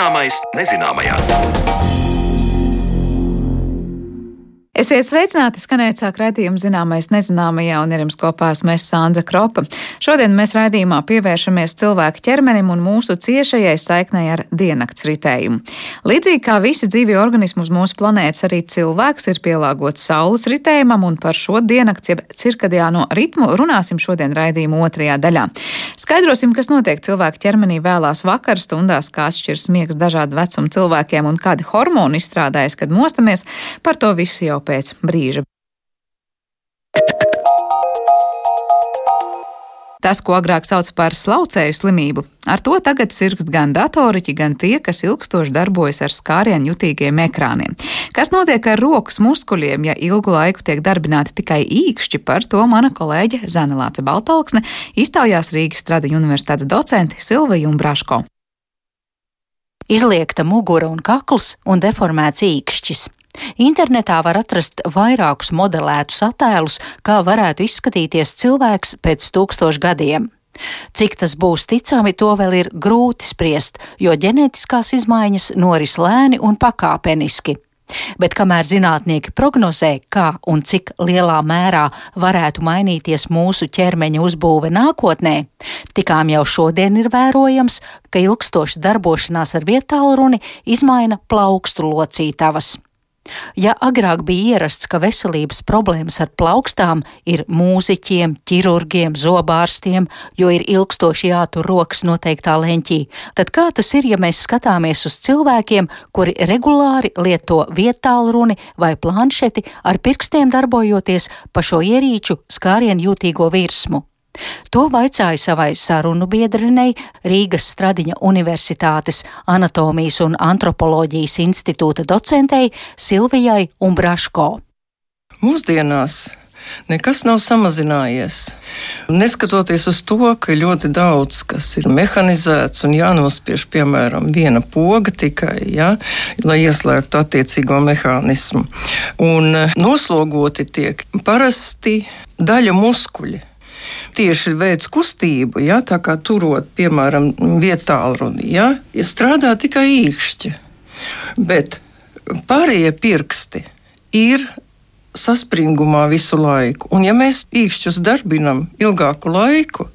Zināmais nezināmajā. Esiet sveicināti, skanēt sāk raidījumu zināmais nezināmajā un ir jums kopā mēs Sandra Kropa. Šodien mēs raidījumā pievēršamies cilvēku ķermenim un mūsu ciešajai saiknei ar diennakts ritējumu. Līdzīgi kā visi dzīvi organismi uz mūsu planētas, arī cilvēks ir pielāgots saules ritējumam un par šo diennakts jeb cirkadiāno ritmu runāsim šodien raidījuma otrajā daļā. Skaidrosim, kas notiek cilvēku ķermenī vēlās vakar stundās, kā atšķirs miegs dažādu vecumu cilvēkiem un kādi hormoni izstrādājas, kad mostamies. Par to visu jau pēc brīža. Tas, ko agrāk sauc par slaucēju slimību, ar to tagad sirgst gan datoriķi, gan tie, kas ilgstoši darbojas ar skārienu jutīgiem ekrāniem. Kas notiek ar rokas muskuļiem, ja ilgu laiku tiek darbināti tikai īkšķi, par to mana kolēģe Zanelāce Baltalksne iztaujās Rīgas Stradiņu universitātes docenti Silviju un Braško. Izliekta mugura un kakls un deformēts īkšķis. Internetā var atrast vairākus modelētus attēlus, kā varētu izskatīties cilvēks pēc tūkstošu gadiem. Cik tas būs ticami, to vēl ir grūti spriest, jo ģenētiskās izmaiņas noris lēni un pakāpeniski. Bet kamēr zinātnieki prognozē, kā un cik lielā mērā varētu mainīties mūsu ķermeņa uzbūve nākotnē, tikām jau šodien ir vērojams, ka ilgstoša darbošanās ar vietālu runi izmaina plaukstu locītavas. Ja agrāk bija ierasts, ka veselības problēmas ar plaukstām ir mūziķiem, ķirurgiem, zobārstiem, jo ir ilgstoši jātur rokas noteiktā leņķī, tad kā tas ir, ja mēs skatāmies uz cilvēkiem, kuri regulāri lieto vietālruni vai planšeti ar pirkstiem darbojoties pa šo ierīču skārienu jūtīgo virsmu? To vaicāju savai sarunu biedrenei Rīgas Stradiņa Universitātes anatomijas un antropoloģijas institūta docentei Silvijai Umbraško. Mūsdienās nekas nav samazinājies. Neskatoties uz to, ka ļoti daudz kas ir mehanizēts un jānospiež, piemēram, viena poga tikai, ja, lai ieslēgtu attiecīgo mehānismu. Un noslogoti tiek parasti daļa muskuļi tieši veids kustību, ja, tā kā turot, piemēram, vietālruni, ja, strādā tikai īkšķi. Bet pārējie pirksti ir saspringumā visu laiku. Un, ja mēs īkšķus darbinam ilgāku laiku,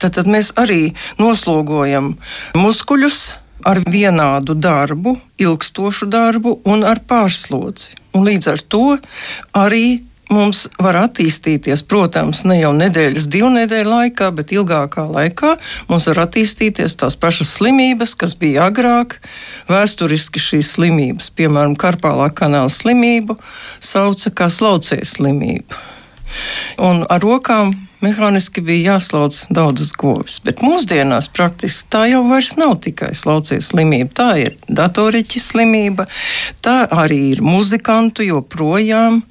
tad, tad mēs arī noslogojam muskuļus ar vienādu darbu, ilgstošu darbu un ar pārslodzi. Un līdz ar to arī mums var attīstīties, protams, ne jau nedēļas, divu nedēļu laikā, bet ilgākā laikā mums var attīstīties tās pašas slimības, kas bija agrāk. Vēsturiski šīs slimības, piemēram, karpālā kanāla slimību, sauca kā slaucēju slimību. Un ar rokām mehāniski bija jāslauc daudzas govis. Bet mūsdienās praktiski tā jau vairs nav tikai slaucējas slimība. Tā ir datoriķa slimība, tā arī ir muzikantu joprojām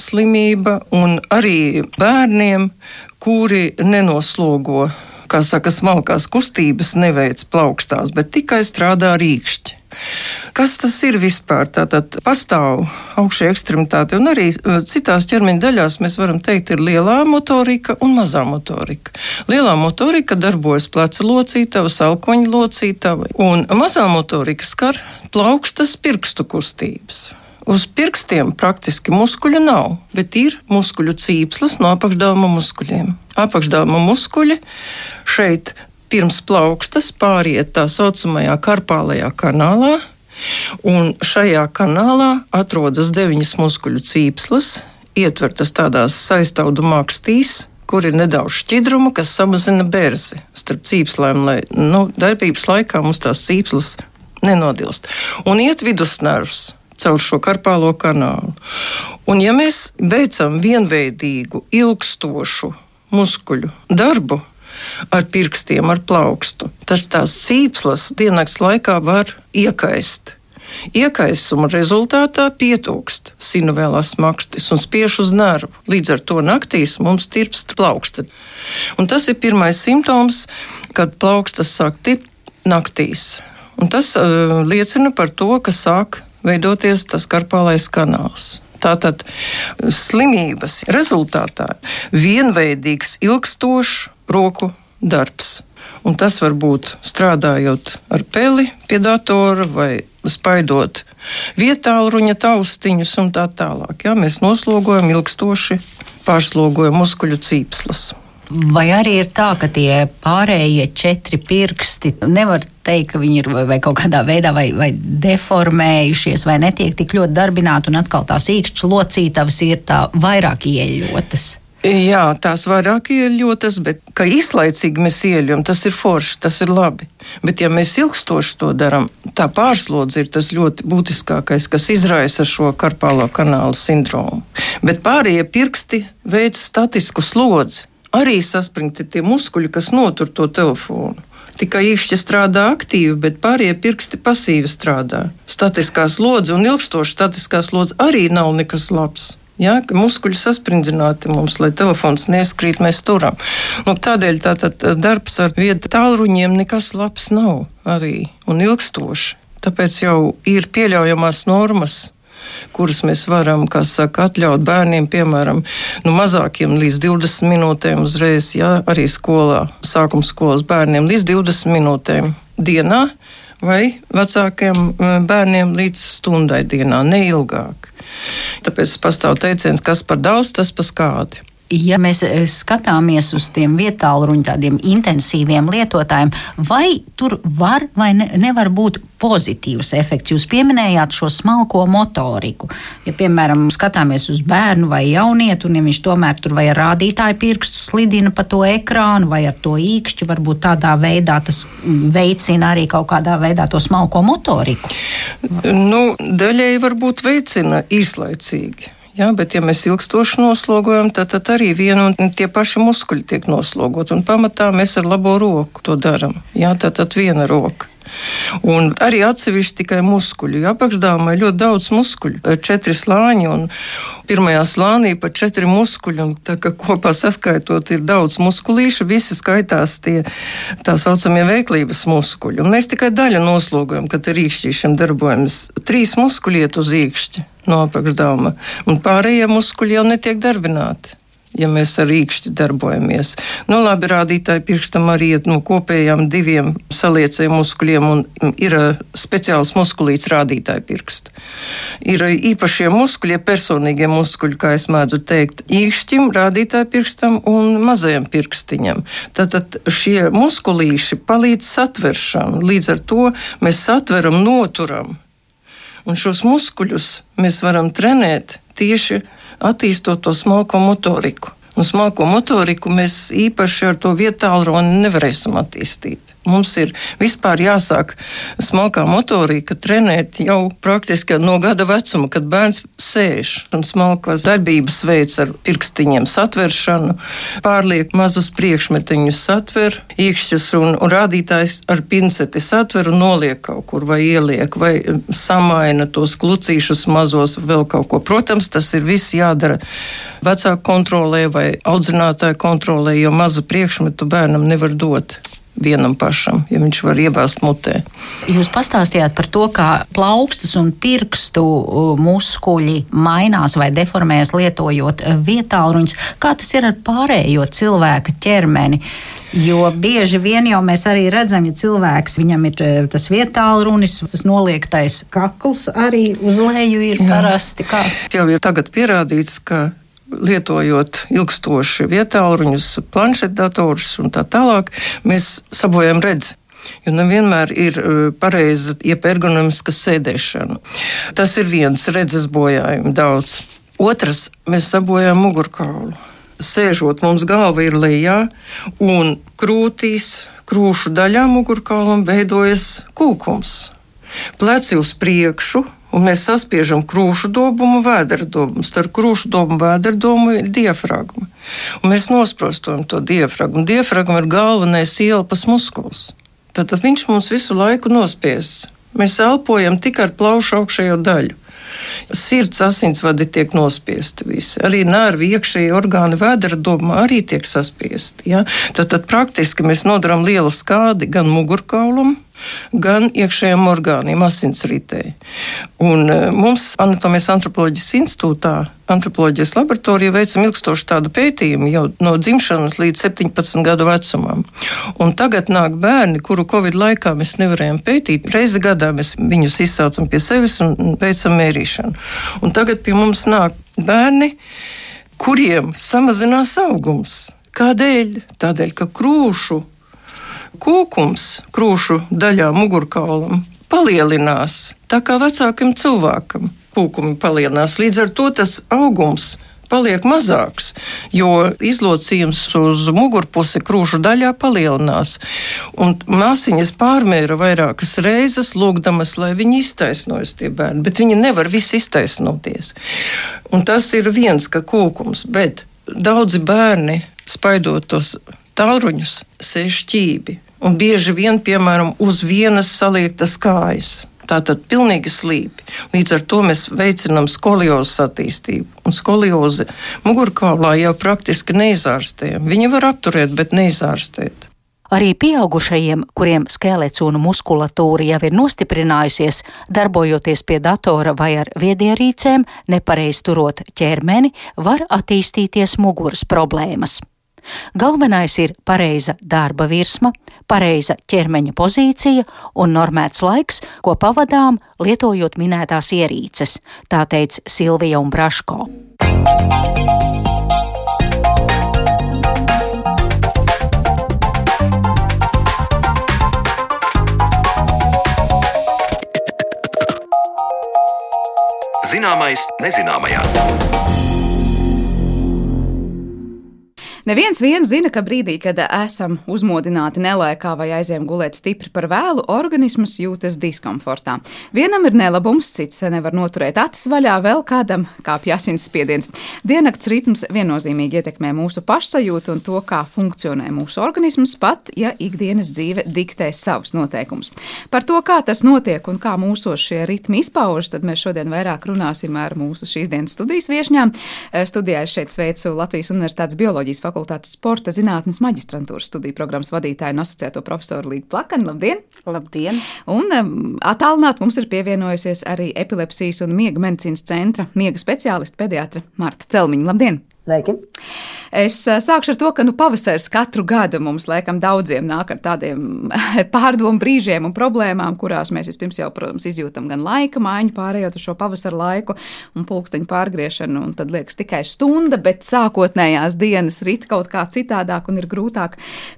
slimība un arī bērniem, kuri nenoslogo, kā saka, smalkās kustības, neveic plaukstās, bet tikai strādā rīkšķi. Kas tas ir vispār? Tātad pastāv augšējā ekstremitāte, un arī e, citās ķermeņa daļās mēs varam teikt, ir lielā motorika un mazā motorika. Lielā motorika darbojas pleca locītava, salkoņa locītava, un mazā motorika skar plaukstas pirkstu kustības. Uz pirkstiem praktiski muskuļu nav, bet ir muskuļu cīpslas no apakšdāma muskuļiem. Apakšdāma muskuļi šeit pirms plaukstas pāriet tā saucamajā karpālajā kanālā, un šajā kanālā atrodas deviņas muskuļu cīpslas, ietvertas tādās saistaudu makstīs, kur ir nedaudz šķidruma, kas samazina bērzi starp cīpslēm, lai nu, darbības laikā mums tās cīpslas nenodilst. Un iet vidusnervs caur šo karpālo kanālu. Un ja mēs veicam vienveidīgu, ilgstošu muskuļu darbu, ar pirkstiem, ar plaukstu. Taču tās sīpslas diennakts laikā var iekaist. Iekaisuma rezultātā pietrūkst sinuvēlās makstis un spiež uz nervu. Līdz ar to naktīs mums tirpst plauksta. Un tas ir pirmais simptoms, kad plaukstas sāk tipt naktīs. Un tas uh, liecina par to, ka sāk veidoties tas karpālais kanāls. Tātad slimības rezultātā vienveidīgs, ilgstošs roku darbs. Un tas var būt strādājot ar peli pie datora vai spaidot vietāluņa taustiņus un tā tālāk. Jā, mēs noslogojam ilgstoši, pārslogojam muskuļu cīpslas. Vai arī ir tā, ka tie pārējie četri pirksti nevar teikt, ka viņi ir vai, vai kaut kādā veidā vai, vai deformējušies, vai netiek tik ļoti darbināti, un atkal tās īkšķu locītavas ir tā vairāk ieļotas? Jā, tās vairāk ieļotas, bet kā izlaicīgi mēs ieļojam, tas ir forši, tas ir labi. Bet, ja mēs ilgstoši to darām, tā pārslodze ir tas ļoti būtiskākais, kas izraisa šo karpālo kanālu sindromu. Bet pārējie pirksti veids statisku slodzi arī saspringti tie muskuļi, kas notur to telefonu. Tikai īkšķi strādā aktīvi, bet pārējie pirksti pasīvi strādā. Statiskā slodze un ilgstoša statiskā slodze arī nav nekas labs. Ja, muskuļi sasprindzināti mums, lai telefons neskrīt, mēs turam. Nu, tādēļ tātad darbs ar vietu tālruņiem nekas labs nav arī un ilgstoši. Tāpēc jau ir pieļaujamās normas kuras mēs varam, saka, atļaut bērniem, piemēram, nu, mazākiem līdz 20 minūtēm uzreiz, jā, arī skolā, sākuma skolas bērniem līdz 20 minūtēm dienā vai vecākiem bērniem līdz stundai dienā, neilgāk. Tāpēc pastāv teiciens, kas par daudz, tas par skādi. Ja mēs eh, skatāmies uz tiem vietālu tādiem intensīviem lietotājiem, vai tur var vai ne, nevar būt pozitīvs efekts? Jūs pieminējāt šo smalko motoriku. Ja, piemēram, skatāmies uz bērnu vai jaunietu, un ja viņš tomēr tur vai ar rādītāju pirkstu slidina pa to ekrānu vai ar to īkšķi, varbūt tādā veidā tas veicina arī kaut kādā veidā to smalko motoriku. Nu, daļēji varbūt veicina īslaicīgi. Jā, bet, ja mēs ilgstoši noslogojam, tad, tad arī viena un tie paši muskuļi tiek noslogoti. Un pamatā mēs ar labo roku to darām. Jā, tad, tad viena roka. Un arī atsevišķi tikai muskuļi. Apakšdāmā ir ļoti daudz muskuļu, četri slāņi. Pirmajā slānī pat četri muskuļi. Un tā kopā saskaitot ir daudz muskulīšu, visi skaitās tie tā saucamie veiklības muskuļi. Un mēs tikai daļu noslogojam, kad ir īkšķīšana darbojamies. Trīs muskuļi iet uz īkšķi no apakšdāma, un pārējie muskuļi jau netiek darbināti ja mēs ar rīkšķi darbojamies. Nu, labi, rādītāji pirkstam arī iet no kopējām diviem saliecējiem muskuļiem un ir uh, speciāls muskulīts rādītāji pirksta. Ir īpašie muskuļi, personīgie muskuļi, kā es mēdzu teikt, īkšķim, rādītāji pirkstam un mazajam pirkstiņam. Tātad šie muskulīši palīdz satveršanu. Līdz ar to mēs satveram, noturam. Un šos muskuļus mēs varam trenēt tieši attīstot to smalko motoriku. Un smalko motoriku mēs īpaši ar to vietālu runu nevarēsim attīstīt. Mums ir vispār jāsāk smalkā motorika trenēt jau praktiski no gada vecuma, kad bērns sēž. Un smalkās darbības veids ar pirkstiņiem satveršanu, pārliek mazus priekšmetiņus satver, iekšķus un, un rādītājs ar pinceti satver un noliek kaut kur vai ieliek vai samaina tos klucīšus mazos vēl kaut ko. Protams, tas ir viss jādara vecāku kontrolē vai audzinātāju kontrolē, jo mazu priekšmetu bērnam nevar dot vienam pašam, ja viņš var iebāzt mutē. Jūs pastāstījāt par to, kā plaukstas un pirkstu muskuļi mainās vai deformējas lietojot vietāluņus. Kā tas ir ar pārējo cilvēka ķermeni? Jo bieži vien jau mēs arī redzam, ja cilvēks viņam ir e, tas vietālu runis, tas noliektais kakls arī uz leju ir Jā. parasti. Kā? Jau ir tagad pierādīts, ka lietojot ilgstoši vietāluņus, planšetdatorus un tā tālāk, mēs sabojam redzi. Jo nevienmēr ir e, pareiza, ergonomiska sēdēšana. Tas ir viens redzes bojājums, daudz. Otrs, mēs sabojājam mugurkaulu. Sēžot, mums galva ir lejā, un krūtīs, krūšu daļā mugurkaulam veidojas kūkums. Pleci uz priekšu, un mēs saspiežam krūšu dobumu, vēdera dobumu. Starp krūšu dobumu un vēdera dobumu ir diafragma. Un mēs nosprostojam to diafragmu. Diafragma ir galvenais ielpas muskulis. Tad viņš mums visu laiku nospies. Mēs elpojam tikai ar plaušu augšējo daļu. Sirds asinsvadi tiek nospiesti visi. Arī nervi, iekšējie orgāni, vēdera doma arī tiek saspiesti. Ja? Tad, tad praktiski mēs nodaram lielu skādi gan mugurkaulam, gan iekšējiem orgāniem, asinsritē. Un e, mums Anatomijas antropoloģijas institūtā, antropoloģijas laboratorija veicam ilgstoši tādu pētījumu jau no dzimšanas līdz 17 gadu vecumam. Un tagad nāk bērni, kuru Covid laikā mēs nevarējām pētīt. Reizi gadā mēs viņus izsaucam pie sevis un veicam mērīšanu. Un tagad pie mums nāk bērni, kuriem samazinās augums. Kādēļ? Tādēļ, ka krūšu kūkums krūšu daļā mugurkaulam palielinās, tā kā vecākam cilvēkam kūkumi palielinās. Līdz ar to tas augums paliek mazāks, jo izlocījums uz mugurpusi krūšu daļā palielinās. Un māsiņas pārmēra vairākas reizes, lūgdamas, lai viņi iztaisnojas tie bērni, bet viņi nevar visi iztaisnoties. Un tas ir viens, ka kūkums, bet daudzi bērni spaidot tos tālruņus, sēž šķīvi un bieži vien, piemēram, uz vienas saliektas kājas. Tā tad pilnīgi slīpi. Līdz ar to mēs veicinām skoliozes attīstību. Un skoliozi mugurkaulā jau praktiski neizārstējam. Viņi var apturēt, bet neizārstēt. Arī pieaugušajiem, kuriem skelets un muskulatūra jau ir nostiprinājusies, darbojoties pie datora vai ar viedierīcēm, nepareiz turot ķermeni, var attīstīties muguras problēmas. Galvenais ir pareiza darba virsma, pareiza ķermeņa pozīcija un normēts laiks, ko pavadām lietojot minētās ierīces, tā teica Silvija un Braško. Zināmais nezināmajā. Neviens viens zina, ka brīdī, kad esam uzmodināti nelaikā vai aizējām gulēt stipri par vēlu, organisms jūtas diskomfortā. Vienam ir nelabums, cits nevar noturēt acis vaļā, vēl kādam kāpj asinsspiediens. Diennakts ritms viennozīmīgi ietekmē mūsu pašsajūtu un to, kā funkcionē mūsu organisms, pat ja ikdienas dzīve diktē savus noteikumus. Par to, kā tas notiek un kā mūsos šie ritmi izpaužas, tad mēs šodien vairāk runāsim ar mūsu šīs dienas studijas viešņām. Studijā es šeit sveicu Latvijas Universitātes bioloģijas fakultātes fakultātes sporta zinātnes maģistrantūras studiju programmas vadītāju un asociēto profesoru Līgu Plakanu. Labdien! Labdien! Un um, attālināt mums ir pievienojusies arī epilepsijas un miega medicīnas centra miega speciāliste pediatra Marta Celmiņa. Labdien! Sveiki! Es sākšu ar to, ka nu, pavasaris katru gadu mums, laikam, daudziem nāk ar tādiem pārdomu brīžiem un problēmām, kurās mēs vispirms jau, protams, izjūtam gan laika maiņu, pārējot uz šo pavasara laiku un pulksteņu pārgriešanu. Un tad liekas tikai stunda, bet sākotnējās dienas rit kaut kā citādāk un ir grūtāk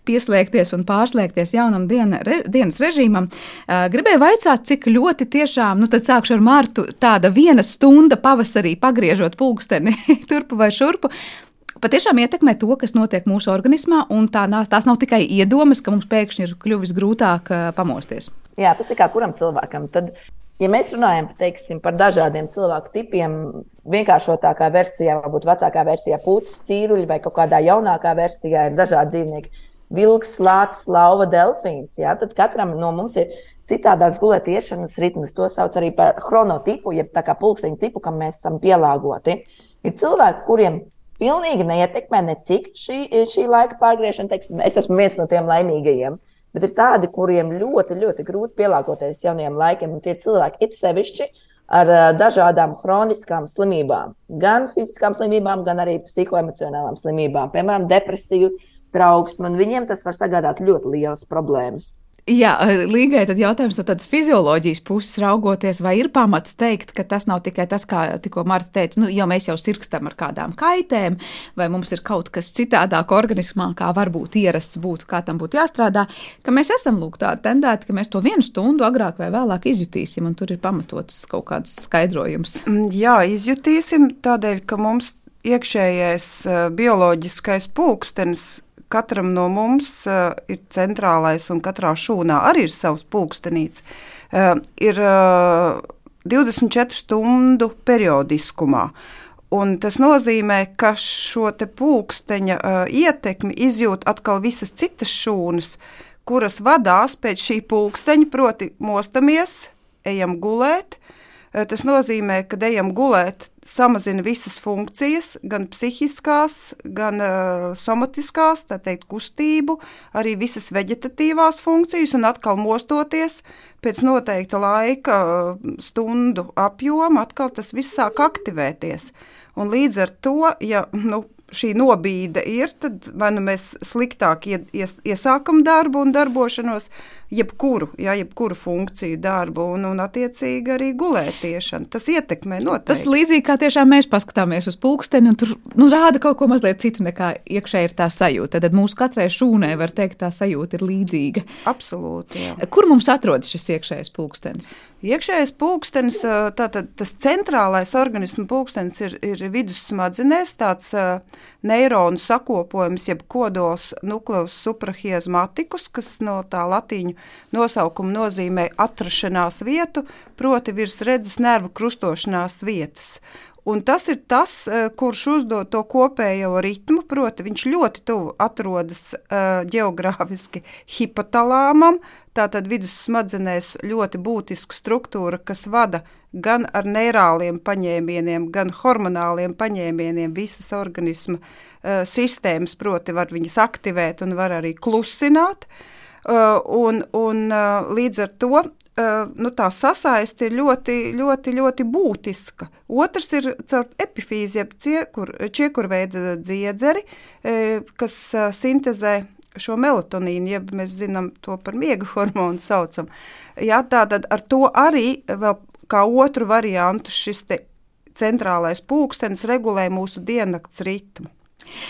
pieslēgties un pārslēgties jaunam diena, re, dienas režīmam. Gribēju vaicāt, cik ļoti tiešām, nu tad sākšu ar Martu, tāda viena stunda pavasarī pagriežot pulksteni turpu vai šurpu patiešām ietekmē to, kas notiek mūsu organismā, tā, tās nav tikai iedomas, ka mums pēkšņi ir kļuvis grūtāk pamosties. Jā, tas ir kā kuram cilvēkam. Tad, ja mēs runājam teiksim, par dažādiem cilvēku tipiem, vienkāršotākā versijā, varbūt vecākā versijā, puķis, cīruļi vai kaut kādā jaunākā versijā ir dažādi dzīvnieki. Vilks, lācis, lauva, delfīns. Jā, tad katram no mums ir citādāks gulētiešanas ritms. To sauc arī par chronotipu, jeb tā kā pulksteņa tipu, kam mēs esam pielāgoti. Ir cilvēki, kuriem pilnīgi neietekmē necik šī, šī laika pārgriešana. Teiksim, es esmu viens no tiem laimīgajiem. Bet ir tādi, kuriem ļoti, ļoti grūti pielāgoties jauniem laikiem. Tie ir cilvēki, it sevišķi ar uh, dažādām chroniskām slimībām, gan fiziskām slimībām, gan arī psihoemocionālām slimībām, piemēram, depresiju, trauksmu. Viņiem tas var sagādāt ļoti lielas problēmas. Jā, eh, Līgai tad jautājums no tādas fizioloģijas puses raugoties, vai ir pamats teikt, ka tas nav tikai tas, kā tikko Marta teica, nu, jo mēs jau sirkstam ar kādām kaitēm, vai mums ir kaut kas citādāk organismā, kā varbūt ierasts būtu, kā tam būtu jāstrādā, ka mēs esam lūk tādi tendēti, ka mēs to vienu stundu agrāk vai vēlāk izjutīsim, un tur ir pamatots kaut kāds skaidrojums. Mm, jā, izjutīsim tādēļ, ka mums iekšējais eh, bioloģiskais pulkstenis katram no mums uh, ir centrālais, un katrā šūnā arī ir savs pulkstenīts. Uh, ir uh, 24 stundu periodiskumā. Un tas nozīmē, ka šo pulksteņa uh, ietekmi izjūt atkal visas citas šūnas, kuras vadās pēc šī pulksteņa, proti, mostamies, ejam gulēt, Tas nozīmē, ka ejam gulēt, samazina visas funkcijas, gan psihiskās, gan uh, somatiskās, tā teikt, kustību, arī visas vegetatīvās funkcijas, un atkal mostoties pēc noteikta laika stundu apjoma, atkal tas viss sāk aktivēties. Un līdz ar to, ja nu, šī nobīde ir, tad vai nu mēs sliktāk ies, iesākam darbu un darbošanos, jebkuru, jā, jebkuru funkciju darbu un, un attiecīgi arī gulētiešanu. Tas ietekmē noteikti. Tas līdzīgi kā tiešām mēs paskatāmies uz pulksteni un tur nu, rāda kaut ko mazliet citu nekā iekšēji ir tā sajūta. Tad mūsu katrai šūnai var teikt, tā sajūta ir līdzīga. Absolūti. Jā. Kur mums atrodas šis iekšējais pulkstenis? Iekšējais pulkstenis, tātad tas centrālais organisma pulkstenis ir, ir vidus smadzenēs, tāds neironu sakopojums, jeb kodols nukleus suprahiezmatikus, kas no tā latīņu nosaukuma nozīmē atrašanās vietu, proti virs redzes nervu krustošanās vietas. Un tas ir tas, eh, kurš uzdod to kopējo ritmu, proti, viņš ļoti tuvu atrodas uh, geogrāfiski hipotalāmam, tātad vidus smadzenēs ļoti būtiska struktūra, kas vada gan ar neirāliem paņēmieniem, gan hormonāliem paņēmieniem visas organisma uh, sistēmas, proti, var viņas aktivēt un var arī klusināt. Uh, un, un uh, līdz ar to nu, tā sasaiste ir ļoti, ļoti, ļoti būtiska. Otrs ir caur epifīzi, jeb ciekur, čiekurveida dziedzeri, kas sintezē šo melatonīnu, jeb mēs zinām to par miega hormonu saucam. Jā, tātad ar to arī vēl kā otru variantu šis centrālais pulkstenis regulē mūsu diennakts ritmu.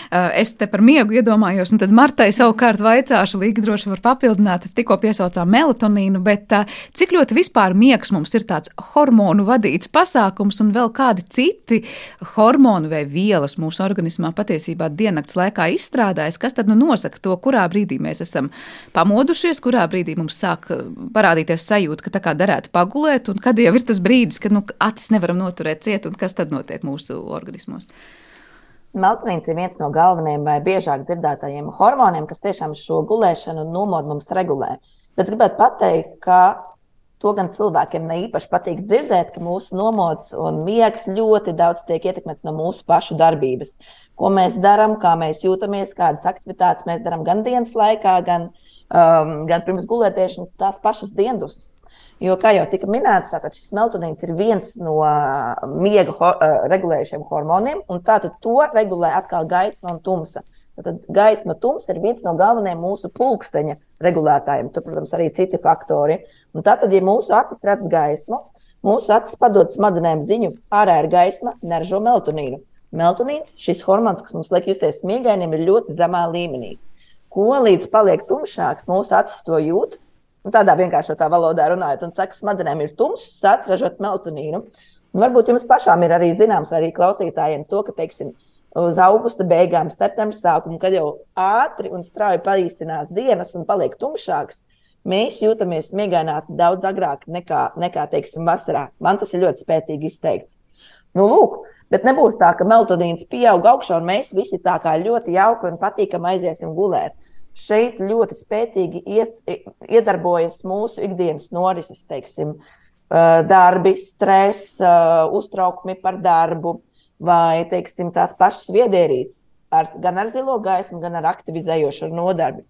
Eh, es te par miegu iedomājos, un tad Martai savukārt vaicāšu, Līga droši var papildināt, tikko piesaucām melatonīnu, bet eh, cik ļoti vispār miegs mums ir tāds hormonu vadīts pasākums un vēl kādi citi hormonu vai vielas mūsu organismā patiesībā diennakts laikā izstrādājas, kas tad nu nosaka to, kurā brīdī mēs esam pamodušies, kurā brīdī mums sāk eh, parādīties sajūta, ka tā kā derētu pagulēt, un kad jau ir tas brīdis, kad nu, acis nevaram noturēt ciet, un kas tad notiek mūsu organismos. Meltonīns ir viens no galvenajiem vai biežāk dzirdētajiem hormoniem, kas tiešām šo gulēšanu un nomodu mums regulē. Bet gribētu pateikt, ka to gan cilvēkiem ne īpaši patīk dzirdēt, ka mūsu nomods un miegs ļoti daudz tiek ietekmēts no mūsu pašu darbības. Ko mēs darām, kā mēs jūtamies, kādas aktivitātes mēs darām gan dienas laikā, gan, um, gan pirms gulētiešanas, tās pašas dienas. Jo, kā jau tika minēts, tātad šis melatonīns ir viens no miega ho regulējušiem hormoniem, un tātad to regulē atkal gaisma un tumsa. Tad gaisma, tumsa ir viens no galvenajiem mūsu pulksteņa regulētājiem. Tur, protams, arī citi faktori. Un tātad, ja mūsu acis redz gaismu, mūsu acis padod smadzenēm ziņu, ārā ir gaisma, neražo melatonīnu. Melatonīns, šis hormons, kas mums liek justies miegainiem, ir ļoti zemā līmenī. Ko līdz paliek tumšāks, mūsu acis to jūt, Nu, tādā vienkāršotā valodā runājot, un saka, smadzenēm ir tumšs, sāc ražot melatonīnu. Un varbūt jums pašām ir arī zināms, arī klausītājiem, to, ka, teiksim, uz augusta beigām, septembra sākumu, kad jau ātri un strauji paīsinās dienas un paliek tumšāks, mēs jūtamies miegaināti daudz agrāk nekā, nekā teiksim, vasarā. Man tas ir ļoti spēcīgi izteikts. Nu, lūk, bet nebūs tā, ka melatonīns pieaug augšā un mēs visi tā kā ļoti jauki un patīkami aiziesim gulēt šeit ļoti spēcīgi iet, iedarbojas mūsu ikdienas norises, teiksim, darbi, stress, uztraukumi par darbu vai teiksim, tās pašas viedierīces, ar, gan ar zilo gaismu, gan ar aktivizējošu nodarbi.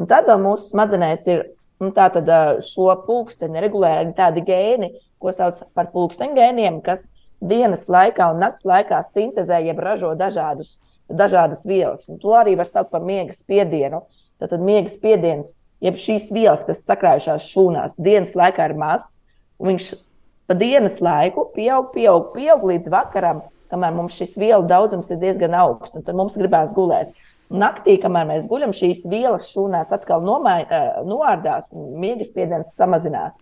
Un tad vēl mūsu smadzenēs ir nu, tātad, šo pulksteni regulē arī tādi gēni, ko sauc par pulksteņa gēniem, kas dienas laikā un naktas laikā sintēzē, jeb ražo dažādus, dažādas vielas. Un to arī var saukt par miega spiedienu. Uh, Tātad miega spiediens, jeb šīs vielas, kas sakrājušās šūnās, dienas laikā ir mazs, viņš pa dienas laiku pieaug, pieaug, pieaug līdz vakaram, kamēr mums šis vielu daudzums ir diezgan augsts, tad mums gribās gulēt. Naktī, kamēr mēs guļam, šīs vielas šūnās atkal nomai, noārdās un miega spiediens samazinās.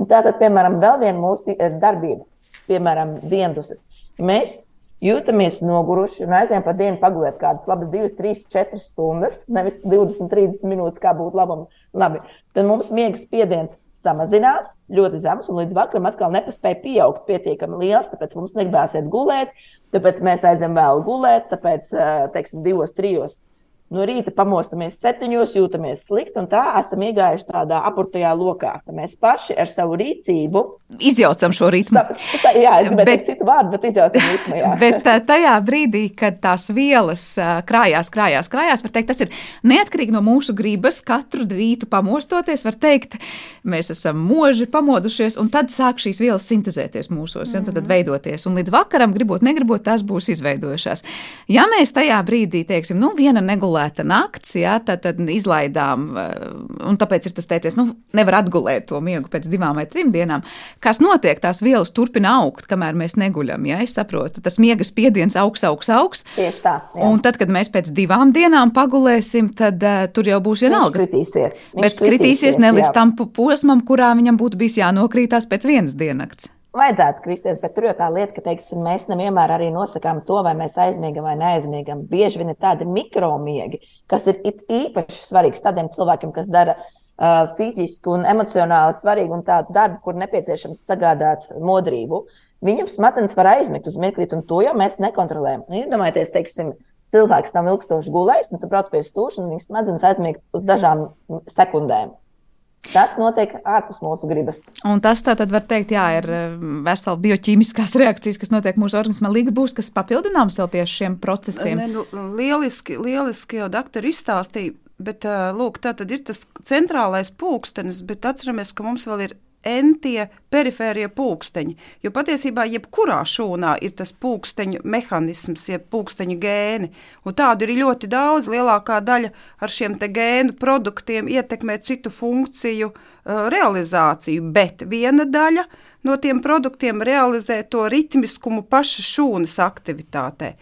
Un tātad, piemēram, vēl viena mūsu darbība, piemēram, dienduses. Mēs jūtamies noguruši un aizējām pa dienu pagulēt kādas labas 2, 3, 4 stundas, nevis 20, 30 minūtes, kā būtu labam, labi. Tad mums miega spiediens samazinās ļoti zems, un līdz vakaram atkal nepaspēja pieaugt pietiekami liels. Tāpēc mums negribēs iet gulēt, tāpēc mēs aizējām vēl gulēt, tāpēc, teiksim, divos, trijos no rīta pamostamies septiņos, jūtamies slikti, un tā esam iegājuši tādā apurtajā lokā. Mēs paši ar savu rīcību izjaucam šo ritmu. Sa, jā, es gribēju teikt citu vārdu, bet izjaucam ritmu. Jā. bet tajā brīdī, kad tās vielas krājās, krājās, krājās, var teikt, tas ir neatkarīgi no mūsu gribas. Katru rītu pamostoties, var teikt, mēs esam moži, pamodušies, un tad sāk šīs vielas sintēzēties mūsos, ja, tad, tad veidoties. Un līdz vakaram, gribot, negribot, tās būs izveidojušās. Ja mēs tajā brīdī teiksim, nu, viena negulē gulēta nakts, jā, tad, tad izlaidām, eh, un tāpēc ir tas teicies, nu, nevar atgulēt to miegu pēc divām vai trim dienām. Kas notiek, tās vielas turpina augt, kamēr mēs neguļam, jā, es saprotu, tas miega spiediens augs, augs, augs. Tieši tā. Jā. Un tad, kad mēs pēc divām dienām pagulēsim, tad uh, tur jau būs vienalga. Viņš kritīsies. Viņš Bet kritīsies, kritīsies ne līdz tam posmam, kurā viņam būtu bijis jānokrītās pēc vienas diennakts vajadzētu kristies, bet tur jau tā lieta, ka teiksim, mēs nevienmēr arī nosakām to, vai mēs aizmiegam vai neaizmiegam. Bieži vien ir tādi mikromiegi, kas ir īpaši svarīgs tādiem cilvēkiem, kas dara uh, fizisku un emocionāli svarīgu un tādu darbu, kur nepieciešams sagādāt modrību. Viņu smadzenes var aizmigt uz mirkli, un to jau mēs nekontrolējam. Nu, iedomājieties, teiksim, cilvēks nav ilgstoši gulējis, un tu brauc pie stūra, un viņa smadzenes aizmigt uz dažām sekundēm. Tas notiek ārpus mūsu gribas. Un tas tātad var teikt, jā, ir eh, vesela bioķīmiskās reakcijas, kas notiek mūsu organismā. Līga būs, kas papildināms vēl pie šiem procesiem. Ne, nu, lieliski, lieliski jau doktori izstāstīja, bet eh, lūk, tā tad ir tas centrālais pulkstenis, bet atceramies, ka mums vēl ir entie perifērie pulksteņi. Jo patiesībā jebkurā šūnā ir tas pulksteņu mehānisms, jeb pulksteņu gēni. Un tādu ir ļoti daudz. Lielākā daļa ar šiem gēnu produktiem ietekmē citu funkciju uh, realizāciju, bet viena daļa no tiem produktiem realizē to ritmiskumu paša šūnas aktivitātē.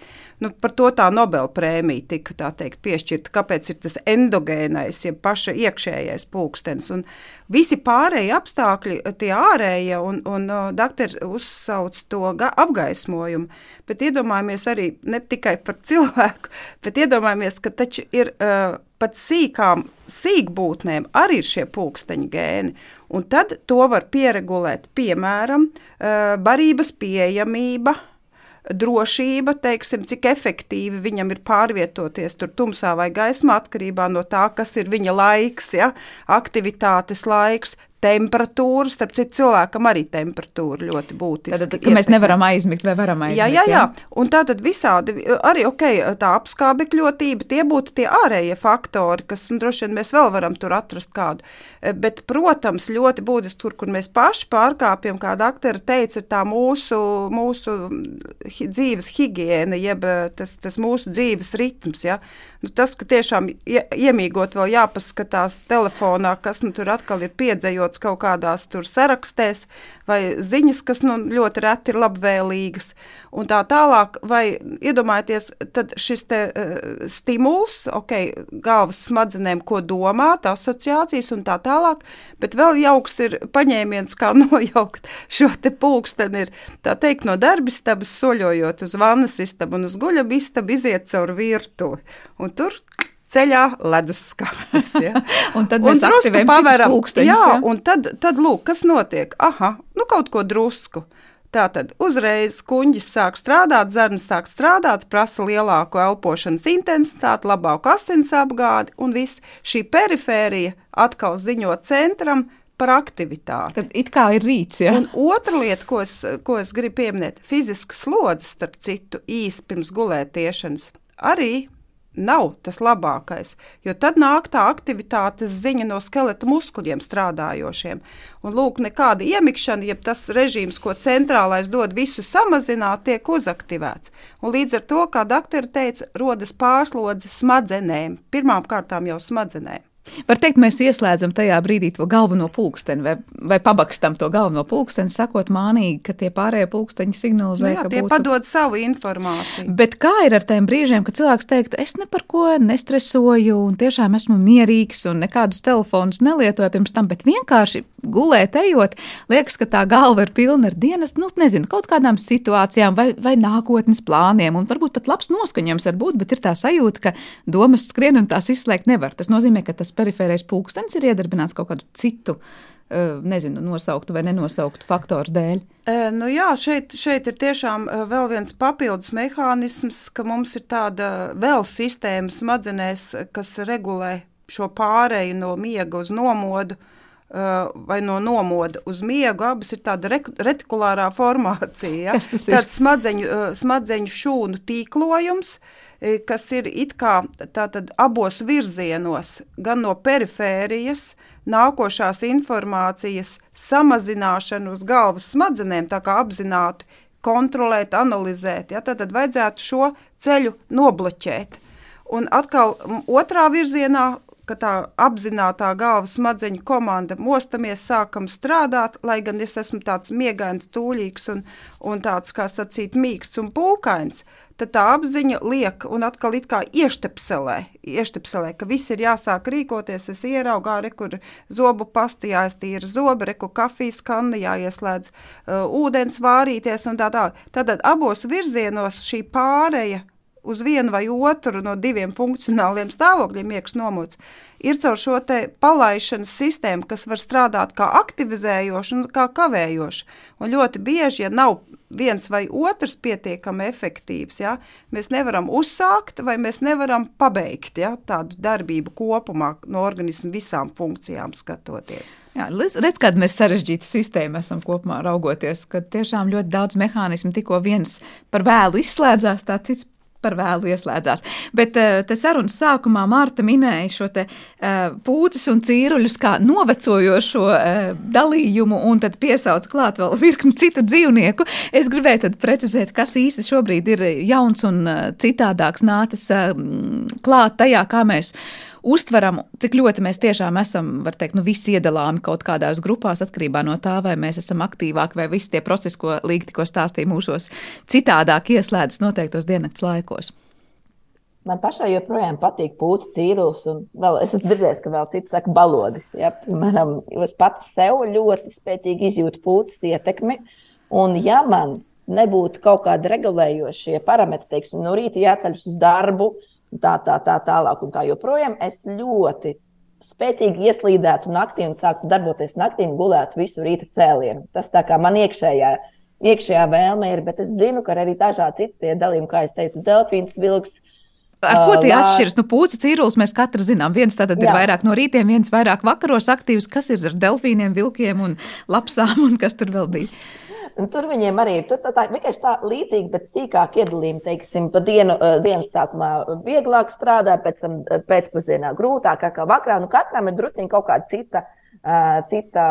Nu, par to tā Nobelprēmija tika teikt, piešķirta. Kāpēc ir tas endogēnais, ja paša iekšējais pulkstenis. Un visi pārējie apstākļi, tie ārējie, un, un uh, doktors uzsauc to apgaismojumu. Bet iedomājamies arī ne tikai par cilvēku, bet iedomājamies, ka taču ir. Uh, pat sīkām sīkbūtnēm arī ir šie pulksteņa gēni. Un tad to var pieregulēt, piemēram, uh, barības pieejamība, drošība, teiksim, cik efektīvi viņam ir pārvietoties tur tumsā vai gaismā, atkarībā no tā, kas ir viņa laiks, ja? aktivitātes laiks, temperatūra. Starp citu, cilvēkam arī temperatūra ļoti būtiska. Tad, ka mēs nevaram aizmigt vai varam aizmigt. Jā, jā, jā. jā. un tā tad visādi arī okay, tā apskābekļotība, tie būtu tie ārējie faktori, kas nu, droši vien mēs vēl varam tur atrast kādu. Bet, protams, ļoti būtiski tur, kur mēs paši pārkāpjam, kā doktora teica, ir tā mūsu, mūsu dzīves higiēna, jeb tas, tas mūsu dzīves ritms. Ja? Nu, tas, ka tiešām iemīgot vēl jāpaskatās telefonā, kas nu tur atkal ir piedzējot iekļauts kaut kādās tur sarakstēs, vai ziņas, kas nu, ļoti reti ir labvēlīgas, un tā tālāk. Vai iedomājieties, tad šis te, uh, stimuls, ok, galvas smadzenēm, ko domāt, asociācijas un tā tālāk, bet vēl jauks ir paņēmiens, kā nojaukt šo te pulksteni, ir tā teikt, no darbistabas soļojot uz vannas istabu un uz guļabu istabu iziet caur virtuvi. Un tur ceļā leduskapis. Ja? un tad mēs drusku paveram. Jā, ja? un tad, tad lūk, kas notiek? Aha, nu kaut ko drusku. Tātad uzreiz kuģis sāk strādāt, zarnas sāk strādāt, prasa lielāku elpošanas intensitāti, labāku asins apgādi, un viss šī perifērija atkal ziņo centram par aktivitāti. Tad it kā ir rīts, ja? Un otra lieta, ko es, ko es gribu pieminēt, fiziska slodze, starp citu, īsi pirms gulētiešanas, arī nav tas labākais, jo tad nāk tā aktivitātes ziņa no skeleta muskuļiem strādājošiem. Un lūk, nekāda iemikšana, ja tas režīms, ko centrālais dod visu samazināt, tiek uzaktivēts. Un līdz ar to, kā doktori teica, rodas pārslodze smadzenēm, pirmām kārtām jau smadzenēm. Var teikt, mēs ieslēdzam tajā brīdī to galveno pulksteni vai, vai pabakstam to galveno pulksteni, sakot mānīgi, ka tie pārējie pulksteņi signalizē, nu jā, ka tie būtu... padod savu informāciju. Bet kā ir ar tiem brīžiem, kad cilvēks teiktu, es ne par ko nestresoju un tiešām esmu mierīgs un nekādus telefonus nelietoju pirms tam, bet vienkārši gulēt, ejot, liekas, ka tā galva ir pilna ar dienas, nu, nezinu, kaut kādām situācijām vai, vai nākotnes plāniem, un varbūt pat labs noskaņojums var būt, bet ir tā sajūta, ka domas skrien un tās izslēgt nevar. Tas nozīmē, ka tas perifērais pulkstenis ir iedarbināts kaut kādu citu nezinu, nosauktu vai nenosauktu faktoru dēļ? Nu jā, šeit, šeit ir tiešām vēl viens papildus mehānisms, ka mums ir tāda vēl sistēma smadzenēs, kas regulē šo pāreju no miega uz nomodu vai no nomoda uz miegu. Abas ir tāda retikulārā formācija. Ja? Tas ir? Tāds smadzeņu, smadzeņu šūnu tīklojums, kas ir it kā tātad abos virzienos, gan no perifērijas, nākošās informācijas samazināšanu uz galvas smadzenēm, tā kā apzināti kontrolēt, analizēt. Ja? Tad, tad vajadzētu šo ceļu nobloķēt. Un atkal otrā virzienā ka tā apzināta galvas smadzeņu komanda mostamies, sākam strādāt, lai gan es esmu tāds miegains, tūlīgs un, un tāds, kā sacīt, mīksts un pūkains, tad tā apziņa liek un atkal it kā ieštepselē, ieštepselē ka viss ir jāsāk rīkoties, es ieraugā, re, kur zobu pasta jāiztīra zobi, re, kur kafijas kanna jāieslēdz uh, ūdens vārīties un tā tālāk. Tātad abos virzienos šī pāreja uz vienu vai otru no diviem funkcionāliem stāvokļiem iekšā nomots, ir caur šo palaišanas sistēmu, kas var strādāt kā aktivizējoša un kā kavējoša. Un ļoti bieži, ja nav viens vai otrs pietiekami efektīvs, ja, mēs nevaram uzsākt vai mēs nevaram pabeigt ja, tādu darbību kopumā no organismu visām funkcijām skatoties. Jā, redz, kāda mēs sarežģīta sistēma esam kopumā raugoties, ka tiešām ļoti daudz mehānismu tikko viens par vēlu izslēdzās, tā cits par vēlu ieslēdzās. Bet uh, te sarunas sākumā Mārta minēja šo te uh, pūces un cīruļus kā novecojošo uh, dalījumu un tad piesauc klāt vēl virkni citu dzīvnieku. Es gribēju tad precizēt, kas īsti šobrīd ir jauns un citādāks nācis klāt tajā, kā mēs uztveram, cik ļoti mēs tiešām esam, var teikt, nu, visi iedalāmi kaut kādās grupās, atkarībā no tā, vai mēs esam aktīvāki, vai visi tie procesi, ko Līga tikko stāstīja mūsos, citādāk ieslēdzas noteiktos diennakts laikos. Man pašai joprojām patīk pūcis, cīrulis, un vēl, es esmu dzirdējis, ka vēl cits saka, balodis. Ja? Piemēram, es pats sev ļoti spēcīgi izjūtu pūcis ietekmi, un ja man nebūtu kaut kādi regulējošie parametri, teiksim, no rīta jāceļas uz darbu, uh, tā, tā, tā tālāk un tā joprojām. Es ļoti spēcīgi ieslīdētu naktī un sāktu darboties naktī un gulētu visu rīta cēlienu. Tas tā kā man iekšējā, iekšējā vēlme ir, bet es zinu, ka arī dažādi citi dalījumi, kā es teicu, delfīns, vilks. Ar ko tie uh, atšķiras? Nu, pūci cīrulis mēs katrs zinām. Viens tātad jā. ir vairāk no rītiem, viens vairāk vakaros aktīvs. Kas ir ar delfīniem, vilkiem un lapsām un kas tur vēl bija? Un tur viņiem arī ir tā, tā, vienkārši tā līdzīga, bet sīkāk iedalījuma. Teiksim, pa dienu, eh, dienas sākumā vieglāk strādā, pēc tam eh, pēcpusdienā grūtāk, kā vakarā. Nu, katram ir drusciņi kaut kāda cita, eh, cita,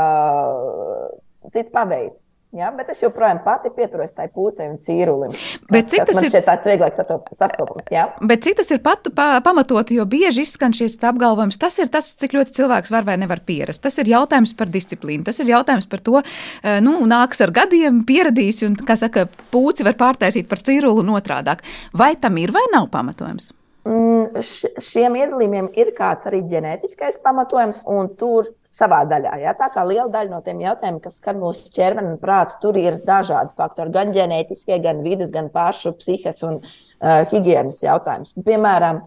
cita paveids. Ja, bet es joprojām pati pieturos tai pūcei un cīrulim. Bet cik tas, tas ir tāds vieglāks sastopams? Ja? Bet cik tas ir patu, pa, pamatoti, jo bieži izskan šis apgalvojums, tas ir tas, cik ļoti cilvēks var vai nevar pierast. Tas ir jautājums par disciplīnu, tas ir jautājums par to, eh, nu, nāks ar gadiem, pieradīs, un, kā saka, pūci var pārtaisīt par cīrulu un otrādāk. Vai tam ir vai nav pamatojums? Mm, šiem iedalījumiem ir kāds arī ģenētiskais pamatojums, un tur savā daļā. Ja? Tā kā liela daļa no tiem jautājumiem, kas skar mūsu ķermeni un prātu, tur ir dažādi faktori, gan ģenētiskie, gan vidas, gan pašu psihes un uh, higiēnas jautājums. Piemēram,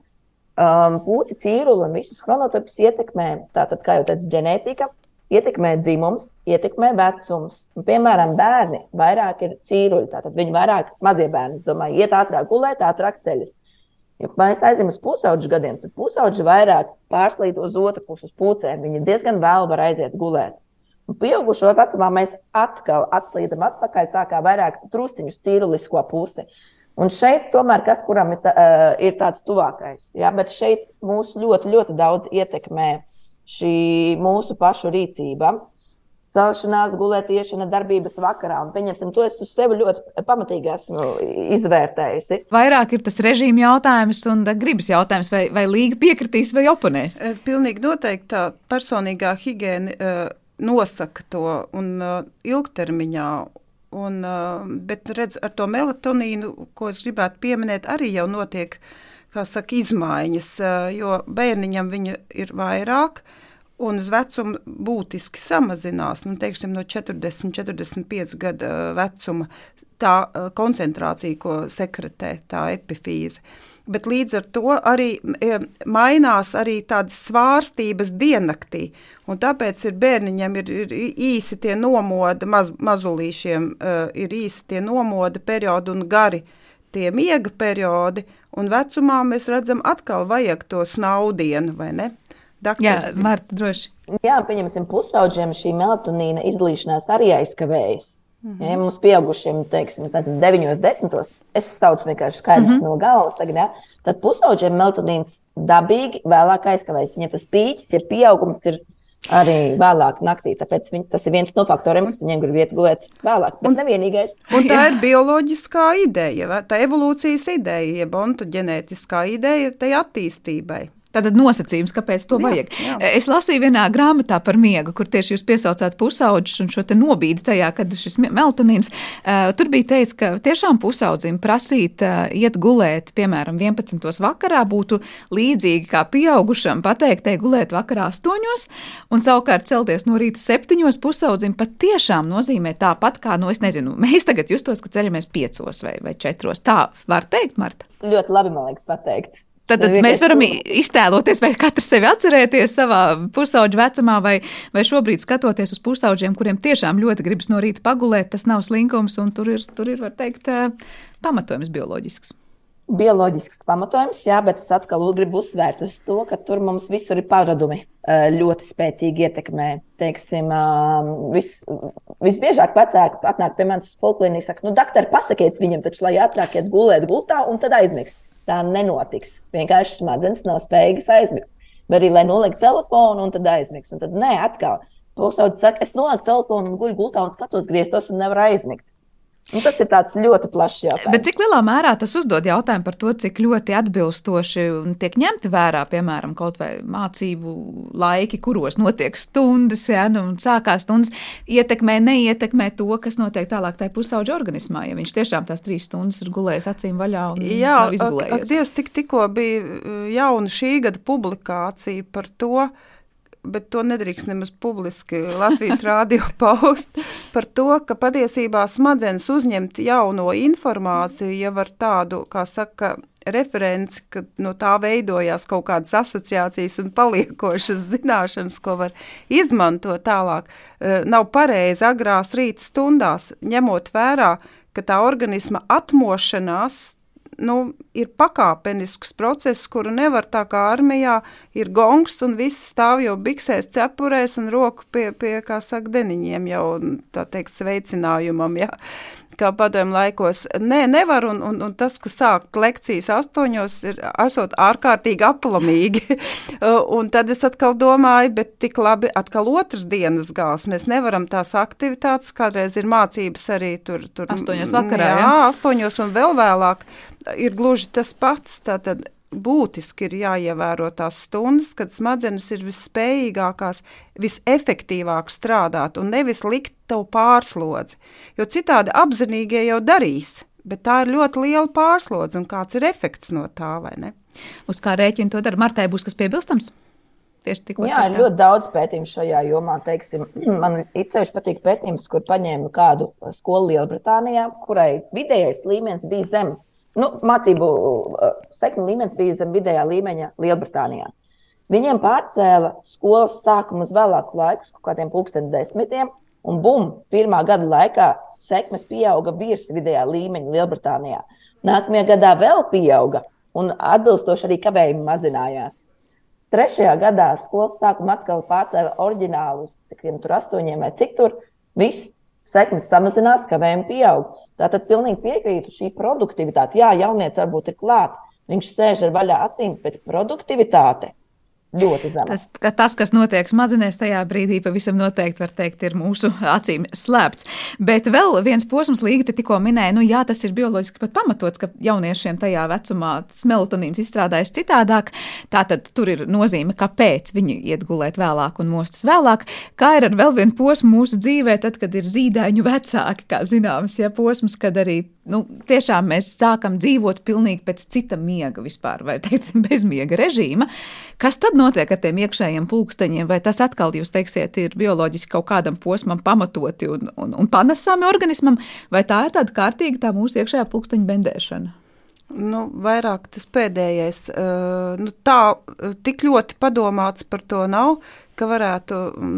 um, pūci, cīruli un visus chronotipus ietekmē, tātad, kā jau teicu, ģenētika. Ietekmē dzimums, ietekmē vecums. Un, piemēram, bērni vairāk ir cīruļi. Tātad viņi vairāk, mazie bērni, es domāju, iet ātrāk gulēt, ātrāk ceļas. Ja mēs aizejam uz pusauģu gadiem, tad pusauģi vairāk pārslīd uz otru pusi, uz pucēm. Viņi diezgan vēl var aiziet gulēt. Un pieaugušo vecumā mēs atkal atslīdam atpakaļ tā kā vairāk trusciņu stīrulisko pusi. Un šeit tomēr kas, kuram ir, tā, uh, ir tāds tuvākais. Ja? Bet šeit mūs ļoti, ļoti daudz ietekmē šī mūsu pašu rīcība celšanās, gulētiešana, darbības vakarā. Un, pieņemsim, to es uz sevi ļoti pamatīgi esmu izvērtējusi. Vairāk ir tas režīma jautājums un gribas jautājums, vai, vai līga piekritīs vai oponēs. Eh, pilnīgi noteikti tā personīgā higiēna uh, nosaka to un uh, ilgtermiņā. Un, uh, bet redz, ar to melatonīnu, ko es gribētu pieminēt, arī jau notiek saka, izmaiņas, jo bērniņam viņa ir vairāk. Uh, un uz vecumu būtiski samazinās. Nu, teiksim, no 40, 45 gadu vecuma tā koncentrācija, ko sekretē tā epifīze. bet līdz ar to arī e, mainās arī tādas svārstības diennaktī. Un tāpēc ir bērniņam ir, ir īsi tie nomoda, maz, mazulīšiem uh, ir īsi tie nomoda periodi un gari tie miega periodi, un vecumā mēs redzam atkal vajag to snaudienu, vai ne? Daktar. Jā, Marta, droši. Jā, pieņemsim, pusauģiem šī melatonīna izlīšanās arī aizkavējas. Mm -hmm. Ja mums pieaugušiem, teiksim, nezinu, 9, 10, es saucu vienkārši skaidrs mm -hmm. no galvas, tagad, ja, tad pusauģiem melatonīns dabīgi vēlāk aizkavējas. Viņiem tas pīķis, ja pieaugums ir arī vēlāk naktī. Tāpēc viņi, tas ir viens no faktoriem, kas viņiem grib iet gulēt vēlāk. Un, nevienīgais. Un tā ir bioloģiskā ideja, tā evolūcijas ideja, jeb ontoģenētiskā ideja tai attīstībai. Tātad nosacījums, kāpēc to jā, vajag. Jā. Es lasīju vienā grāmatā par miegu, kur tieši jūs piesaucāt pusauģus un šo te nobīdi tajā, kad šis meltonīns. Uh, tur bija teikts, ka tiešām pusaudzim prasīt uh, iet gulēt, piemēram, 11. vakarā būtu līdzīgi kā pieaugušam pateikt, ej gulēt vakarā 8. un savukārt celties no rīta 7. pusaudzim pat tiešām nozīmē tāpat kā, nu, es nezinu, mēs tagad justos, ka ceļamies 5 vai, vai 4. Tā var teikt, Marta? Ļoti labi, man liekas, pateikt. Tad, tad mēs varam iztēloties, vai katrs sevi atcerēties savā pusauģa vecumā, vai, vai šobrīd skatoties uz pusauģiem, kuriem tiešām ļoti gribas no rīta pagulēt, tas nav slinkums, un tur ir, tur ir var teikt, pamatojums bioloģisks. Bioloģisks pamatojums, jā, bet es atkal gribu uzsvērt uz to, ka tur mums visur ir paradumi ļoti spēcīgi ietekmē. Teiksim, vis, visbiežāk vecāki atnāk pie manis uz poliklīniku, saka, nu, doktor, pasakiet viņam taču, lai ātrāk iet gulēt gultā un tad aizmigs tā nenotiks. Vienkārši smadzenes nav spējīgas aizmigt. Vai arī, lai noliek telefonu un tad aizmigs. Un tad nē, atkal. Pusaudzis saka, es nolieku telefonu un guļu gultā un skatos griestos un nevaru aizmigt. Un tas ir ļoti plašs jautājums. Bet cik lielā mērā tas uzdod jautājumu par to, cik ļoti atbilstoši tiek ņemti vērā, piemēram, kaut vai mācību laiki, kuros notiek stundas, ja nu, sākās stundas, ietekmē, neietekmē to, kas notiek tālāk tajā pusauģa organismā. Ja viņš tiešām tās trīs stundas ir gulējis acīm vaļā un Jā, nav izgulējies. Ak, Dievs, tik, tikko bija uh, jauna šī gada publikācija par to, bet to nedrīkst nemaz publiski Latvijas rādio paust, par to, ka patiesībā smadzenes uzņemt jauno informāciju jau ar tādu, kā saka, referenci, ka no tā veidojās kaut kādas asociācijas un paliekošas zināšanas, ko var izmantot tālāk, e, nav pareizi agrās rīta stundās, ņemot vērā, ka tā organisma atmošanās nu, ir pakāpenisks process, kuru nevar tā kā armijā ir gongs un viss stāv jau biksēs, cepurēs un roku pie, pie kā saka, deniņiem jau, tā teikt, sveicinājumam, jā. Ja kā padomju laikos. Nē, nevar, un, un, un tas, ka sāk lekcijas astoņos, ir esot ārkārtīgi aplamīgi. un tad es atkal domāju, bet tik labi atkal otras dienas gals. Mēs nevaram tās aktivitātes, kādreiz ir mācības arī tur. tur astoņos vakarā, jā, jā, astoņos un vēl vēlāk ir gluži tas pats. Tātad būtiski ir jāievēro tās stundas, kad smadzenes ir visspējīgākās, visefektīvāk strādāt un nevis likt tev pārslodzi. Jo citādi apzinīgie jau darīs, bet tā ir ļoti liela pārslodze un kāds ir efekts no tā, vai ne? Uz kā rēķina to dara? Martai būs kas piebilstams? Jā, ir ļoti daudz pētījumu šajā jomā. Teiksim, man īpaši patīk pētījums, kur paņēma kādu skolu Lielbritānijā, kurai vidējais līmenis bija zems nu, mācību uh, sekmi līmenis bija zem vidējā līmeņa Lielbritānijā. Viņiem pārcēla skolas sākumu uz vēlāku laiku, kaut kādiem pulksten desmitiem, un bum, pirmā gada laikā sekmes pieauga virs vidējā līmeņa Lielbritānijā. Nākamajā gadā vēl pieauga, un atbilstoši arī kavējumi mazinājās. Trešajā gadā skolas sākuma atkal pārcēla oriģinālus, cik tur astoņiem vai cik tur, viss sekmes samazinās, kavējumi pieaug. Tātad pilnīgi piekrītu šī produktivitāte. Jā, jaunieci varbūt ir klāt, viņš sēž ar vaļā acīm, bet produktivitāte ļoti zema. Tas, ka tas, kas notiek smadzenēs tajā brīdī, pavisam noteikti var teikt, ir mūsu acīm slēpts. Bet vēl viens posms, Līga tikko minēja, nu jā, tas ir bioloģiski pat pamatots, ka jauniešiem tajā vecumā melatonīns izstrādājas citādāk. Tātad tur ir nozīme, kāpēc viņi iet gulēt vēlāk un mostas vēlāk. Kā ir ar vēl vienu posmu mūsu dzīvē, tad, kad ir zīdaiņu vecāki, kā zināms, ja posms, kad arī nu, tiešām mēs sākam dzīvot pilnīgi pēc cita miega vispār, vai teikt, bez miega režīma. Kas tad notiek ar tiem iekšējiem pulksteņiem? Vai tas atkal, jūs teiksiet, ir bioloģiski kaut kādam posmam pamatoti un, un, un panesami organismam, vai tā ir tāda kārtīga tā mūsu iekšējā pulksteņa bendēšana? Nu, vairāk tas pēdējais. Uh, nu, tā, tik ļoti padomāts par to nav, ka varētu um,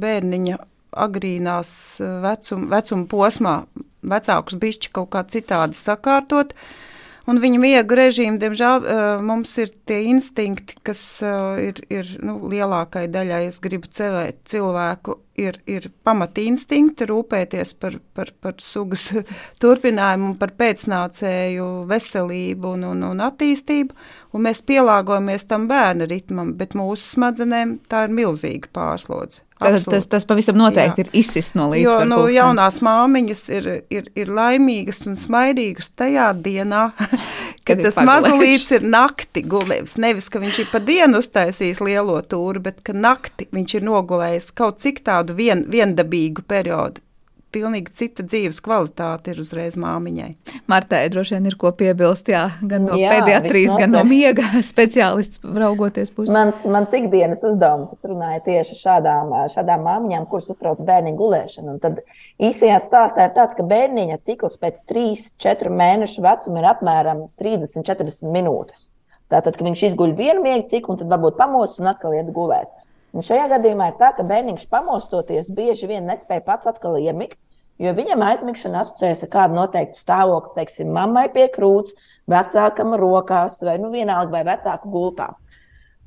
bērniņa agrīnās vecuma, vecuma posmā vecākus bišķi kaut kā citādi sakārtot. Uh, Un viņa miega režīma, diemžēl, mums ir tie instinkti, kas ir, ir nu, lielākai daļai, es gribu cerēt, cilvēku, ir, ir pamati instinkti rūpēties par, par, par sugas turpinājumu, par pēcnācēju veselību un, un, un attīstību, un mēs pielāgojamies tam bērna ritmam, bet mūsu smadzenēm tā ir milzīga pārslodze. Tas, tas, tas pavisam noteikti Jā. ir izsis no līdzsvara. Jo nu, jaunās māmiņas ir, ir, ir laimīgas un smaidīgas tajā dienā, kad tas mazulīts ir nakti gulējis. Nevis, ka viņš ir pa dienu uztaisījis lielo tūri, bet ka nakti viņš ir nogulējis kaut cik tādu vien, viendabīgu periodu pilnīgi cita dzīves kvalitāte ir uzreiz māmiņai. Martai droši vien ir ko piebilst, jā, gan no jā, pediatrijas, gan no miega speciālists raugoties puses. Mans, mans ikdienas uzdevums, es runāju tieši šādām, šādām māmiņām, kuras uztrauc bērniņu gulēšanu. Un tad īsajā stāstā ir tāds, ka bērniņa cikls pēc 3-4 mēnešu vecuma ir apmēram 30-40 minūtes. Tātad, kad viņš izguļ vienu miega ciklu, un tad varbūt pamostas un atkal iet gulēt. Un šajā gadījumā ir tā, ka bērniņš pamostoties bieži vien nespēja pats atkal iemigt, jo viņam aizmigšana asociējas ar kādu noteiktu stāvokli, teiksim, mammai pie krūts, vecākam rokās vai nu vienalga vai vecāku gultā.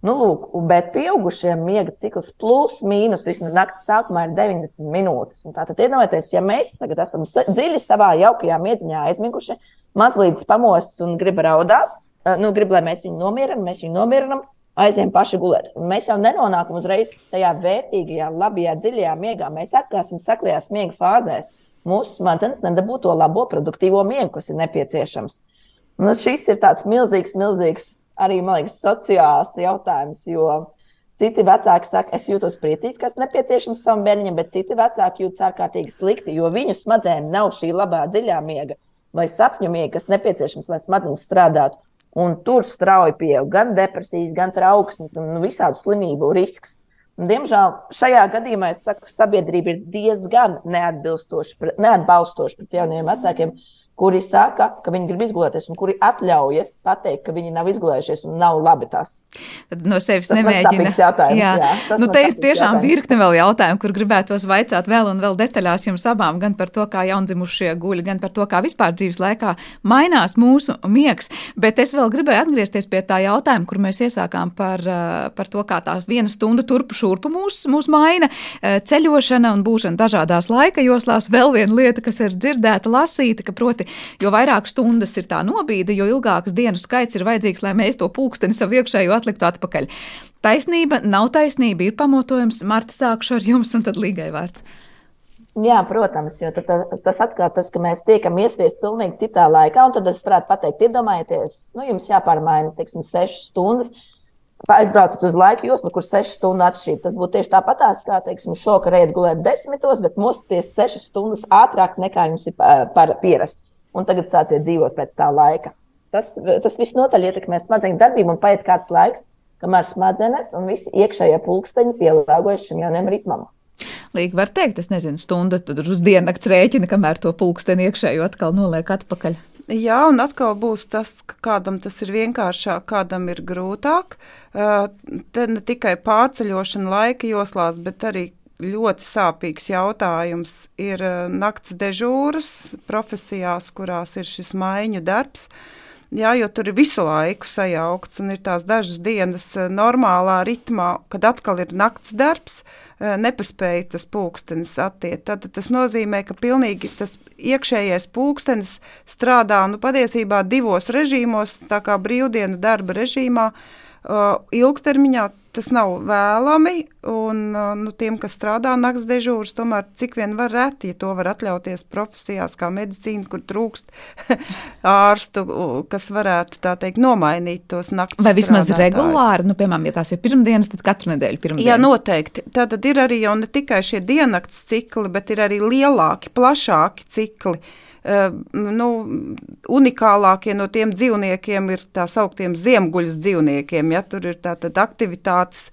Nu, lūk, bet pieaugušiem miega cikls plus mīnus vismaz naktas sākumā ir 90 minūtes. Tātad iedomājieties, ja mēs tagad esam dziļi savā jaukajā miedziņā aizmiguši, mazliet pamostas un grib raudāt, nu, grib, lai mēs viņu nomierinām, mēs viņu nomierinām, aizējām paši gulēt. Un mēs jau nenonākam uzreiz tajā vērtīgajā, labajā, dziļajā miegā. Mēs atkāpsim saklajās miega fāzēs. Mūsu smadzenes nedabū to labo, produktīvo miegu, kas ir nepieciešams. Un šis ir tāds milzīgs, milzīgs arī liekas, sociāls jautājums. Jo citi vecāki saka, es jūtos priecīgs, kas nepieciešams savam bērnam, bet citi vecāki jūtas ārkārtīgi slikti, jo viņu smadzenēm nav šī labā, dziļā miega vai sapņu miega, kas nepieciešams, lai smadzenes strādātu. Un tur strauji pieaug gan depresijas, gan trauksmes, gan nu, visādu slimību risks. Un, diemžēl šajā gadījumā saku, sabiedrība ir diezgan neatbalstoša pret jauniem vecākiem. Mm kuri saka, ka viņi grib izgulēties, un kuri atļaujas pateikt, ka viņi nav izgulējušies un nav labi tas. Tad no sevis tas nemēģina. Jā, jā nu, te ir tiešām jautājums. virkne vēl jautājumu, kur gribētos vaicāt vēl un vēl detaļās jums abām, gan par to, kā jaundzimušie guļi, gan par to, kā vispār dzīves laikā mainās mūsu miegs. Bet es vēl gribēju atgriezties pie tā jautājuma, kur mēs iesākām par, eh, par to, kā tā viena stunda turpu šurpu mūs, mūs maina, eh, ceļošana un būšana dažādās laika joslās. Vēl viena lieta, kas ir dzirdēta, lasīta, ka proti jo vairāk stundas ir tā nobīde, jo ilgāks dienu skaits ir vajadzīgs, lai mēs to pulksteni savu iekšējo atliktu atpakaļ. Taisnība, nav taisnība, ir pamatojums. Marta, sākšu ar jums, un tad līgai vārds. Jā, protams, jo tas atkal tas, ka mēs tiekam iesviesti pilnīgi citā laikā, un tad es varētu pateikt, iedomājieties, nu, jums jāpārmaina, teiksim, sešas stundas, aizbraucat uz laiku joslu, kur sešas stundas atšķīra. Tas būtu tieši tāpatās, kā, teiksim, šokā reiz gulēt desmitos, bet mosties sešas stundas ātrāk nekā jums ir pierasts un tagad sāciet dzīvot pēc tā laika. Tas, tas viss notaļ ietekmē smadzeņu darbību un paiet kāds laiks, kamēr smadzenes un visi iekšējie pulksteņi pielāgojas šim jaunam ritmam. Līga var teikt, es nezinu, stunda uz diennakts rēķina, kamēr to pulksteni iekšējo atkal noliek atpakaļ. Jā, un atkal būs tas, ka kādam tas ir vienkāršāk, kādam ir grūtāk. Te ne tikai pārceļošana laika joslās, bet arī ļoti sāpīgs jautājums ir eh, nakts dežūras profesijās, kurās ir šis maiņu darbs. Jā, jo tur ir visu laiku sajaukts, un ir tās dažas dienas eh, normālā ritmā, kad atkal ir nakts darbs, eh, nepaspēja tas pulkstenis attiekt. Tad tas nozīmē, ka pilnīgi tas iekšējais pulkstenis strādā nu, patiesībā divos režīmos, tā kā brīvdienu darba režīmā. Ilgtermiņā tas nav vēlami, un nu, tiem, kas strādā naktas dežūras, tomēr cik vien var reti, ja to var atļauties profesijās kā medicīna, kur trūkst ārstu, kas varētu tā teikt nomainīt tos naktas Vai vismaz regulāri, nu, piemēram, ja tās ir pirmdienas, tad katru nedēļu pirmdienas? Jā, noteikti. Tātad ir arī jau ne tikai šie diennakts cikli, bet ir arī lielāki, plašāki cikli. Uh, nu, unikālākie no tiem dzīvniekiem ir tā sauktiem ziemguļas dzīvniekiem. Ja? Tur ir tātad aktivitātes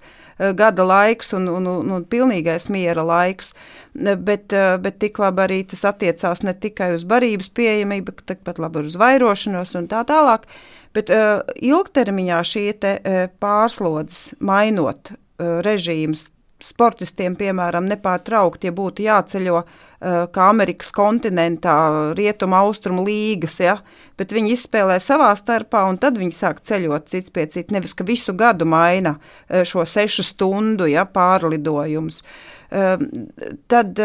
gada laiks un, un, un, un pilnīgais miera laiks. Bet, bet tik labi arī tas attiecās ne tikai uz barības pieejamību, bet tikpat labi uz vairošanos un tā tālāk. Bet uh, ilgtermiņā šī uh, pārslodzes mainot uh, režīmus, sportistiem, piemēram, nepārtraukti, ja būtu jāceļo uh, kā Amerikas kontinentā, rietuma austrumu līgas, ja, bet viņi izspēlē savā starpā un tad viņi sāk ceļot cits pie cita, nevis ka visu gadu maina uh, šo sešu stundu ja, pārlidojumus. Uh, tad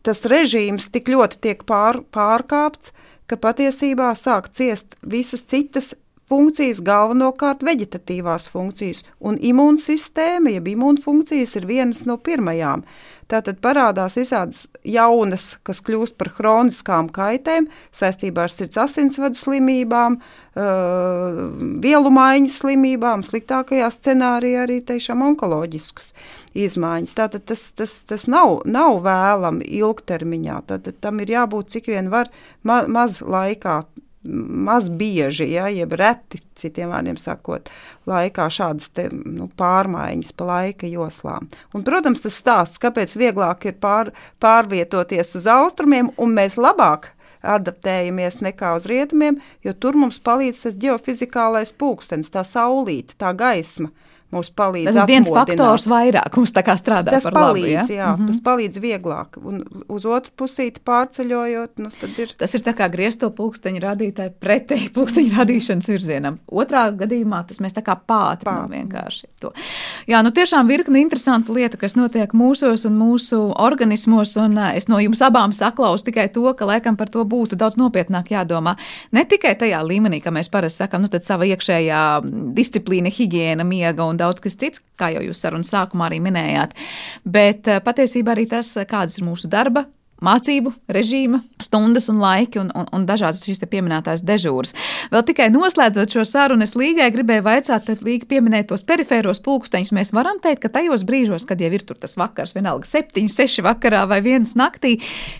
tas režīms tik ļoti tiek pār, pārkāpts, ka patiesībā sāk ciest visas citas funkcijas, galvenokārt vegetatīvās funkcijas, un imūnsistēma, jeb imūnfunkcijas, ir vienas no pirmajām. Tātad parādās visādas jaunas, kas kļūst par kroniskām kaitēm saistībā ar sirds asinsvadu slimībām, vielu maiņas slimībām, sliktākajā scenārijā arī tiešām onkoloģiskas izmaiņas. Tātad tas, tas, tas nav, nav vēlami ilgtermiņā. Tātad tam ir jābūt cik vien var ma maz laikā maz bieži, ja, jeb reti, citiem vārdiem sakot, laikā šādas te, nu, pārmaiņas pa laika joslām. Un, protams, tas stāsts, kāpēc vieglāk ir pār, pārvietoties uz austrumiem, un mēs labāk adaptējamies nekā uz rietumiem, jo tur mums palīdz tas geofizikālais pulkstenis, tā saulīte, tā gaisma mums palīdz. Tas ir viens faktors vairāk mums tā kā strādā tas par palīdz, labu. Ja? Jā, mm -hmm. tas palīdz vieglāk. Un uz otru pusīti pārceļojot, nu tad ir. Tas ir tā kā griezto pulksteņu radītāji pretēji pulksteņu radīšanas virzienam. Otrā gadījumā tas mēs tā kā pātrinām Pāt. vienkārši to. Jā, nu tiešām virkni interesantu lietu, kas notiek mūsos un mūsu organismos, un es no jums abām saklausu tikai to, ka laikam par to būtu daudz nopietnāk jādomā. Ne tikai tajā līmenī, ka mēs parasti sakam, nu tad sava iekšējā disciplīna, higiēna, miega un daudz kas cits, kā jau jūs sarunas sākumā arī minējāt. Bet eh, patiesībā arī tas, kādas ir mūsu darba mācību režīma, stundas un laiki un, un, un dažādas šīs pieminētās dežūras. Vēl tikai noslēdzot šo sarunu, es līgai gribēju vaicāt, tad līgi pieminēt tos perifēros pulksteņus. Mēs varam teikt, ka tajos brīžos, kad jau ir tur tas vakars, vienalga 7, 6 vakarā vai 1 naktī,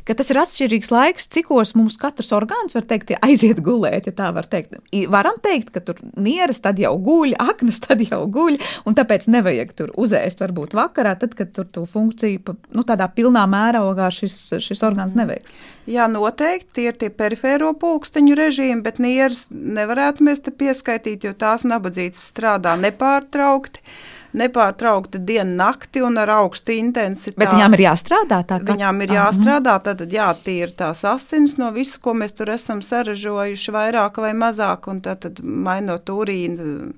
ka tas ir atšķirīgs laiks, cikos mums katrs orgāns var teikt, aiziet gulēt, ja tā var teikt. Varam teikt, ka tur nieras tad jau guļ, aknas tad jau guļ, un tāpēc nevajag tur uzēst varbūt vakarā, tad, kad tur to funkciju, nu, tādā pilnā mērogā šis, šis šis orgāns neveiks. Jā, noteikti tie ir tie perifēro pulksteņu režīmi, bet nieras nevarētu mēs te pieskaitīt, jo tās nabadzītas strādā nepārtraukti nepārtraukti dienu, nakti un ar augstu intensitāti. Bet viņām ir jāstrādā tā, ka viņām ir jāstrādā, tad jātīra tās asins no visu, ko mēs tur esam saražojuši, vairāk vai mazāk, un tad, tad mainot urīnu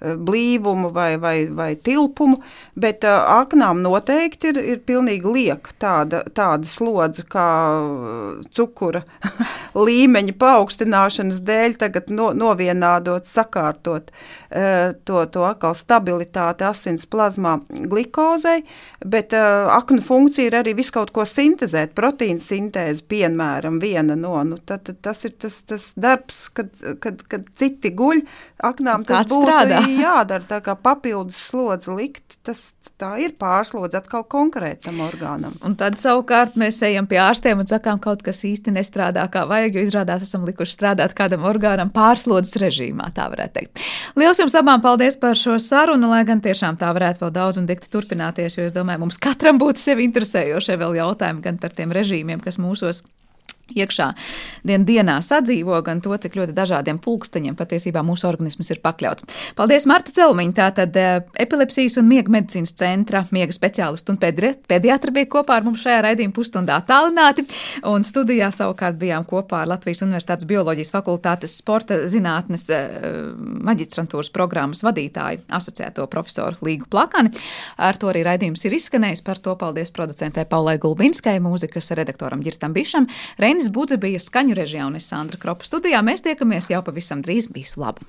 blīvumu vai, vai, vai tilpumu, bet uh, aknām noteikti ir, ir pilnīgi lieka tāda, tāda slodze, kā eh, cukura līmeņa paaugstināšanas dēļ tagad no, novienādot, sakārtot to, to atkal stabilitāti asins plazmā glikozei, bet aknu funkcija ir arī visu kaut ko sintezēt, proteīna sintēze, piemēram, viena no, nu, tad, tas ir tas, tas darbs, kad, kad, kad citi guļ, aknām tas būtu strādā? Jādara, tā kā papildus slodzi likt, tas tā ir pārslodze atkal konkrētam orgānam. Un tad savukārt mēs ejam pie ārstiem un sakām, kaut kas īsti nestrādā kā vajag, jo izrādās esam likuši strādāt kādam orgānam pārslodzes režīmā, tā varētu teikt. Liels jums abām paldies par šo sarunu, lai gan tiešām tā varētu vēl daudz un dikti turpināties, jo es domāju, mums katram būtu sevi interesējošie vēl jautājumi gan par tiem režīmiem, kas mūsos iekšā dien dienā sadzīvo, gan to, cik ļoti dažādiem pulksteņiem patiesībā mūsu organisms ir pakļauts. Paldies, Marta Celmiņa, tātad eh, epilepsijas un miega medicīnas centra miega speciālistu un pediatri bija kopā ar mums šajā raidījuma pusstundā tālināti, un studijā savukārt bijām kopā ar Latvijas Universitātes bioloģijas fakultātes sporta zinātnes eh, maģistrantūras programmas vadītāju asociēto profesoru Līgu Plakani. Ar to arī raidījums ir izskanējis, par to paldies producentē Paulai Gulbinskai, mūzikas redaktoram Girtam Bišam. Rein Ainis Budze bija skaņu režijā un es Sandra Kropa studijā. Mēs tiekamies jau pavisam drīz. Visu labu!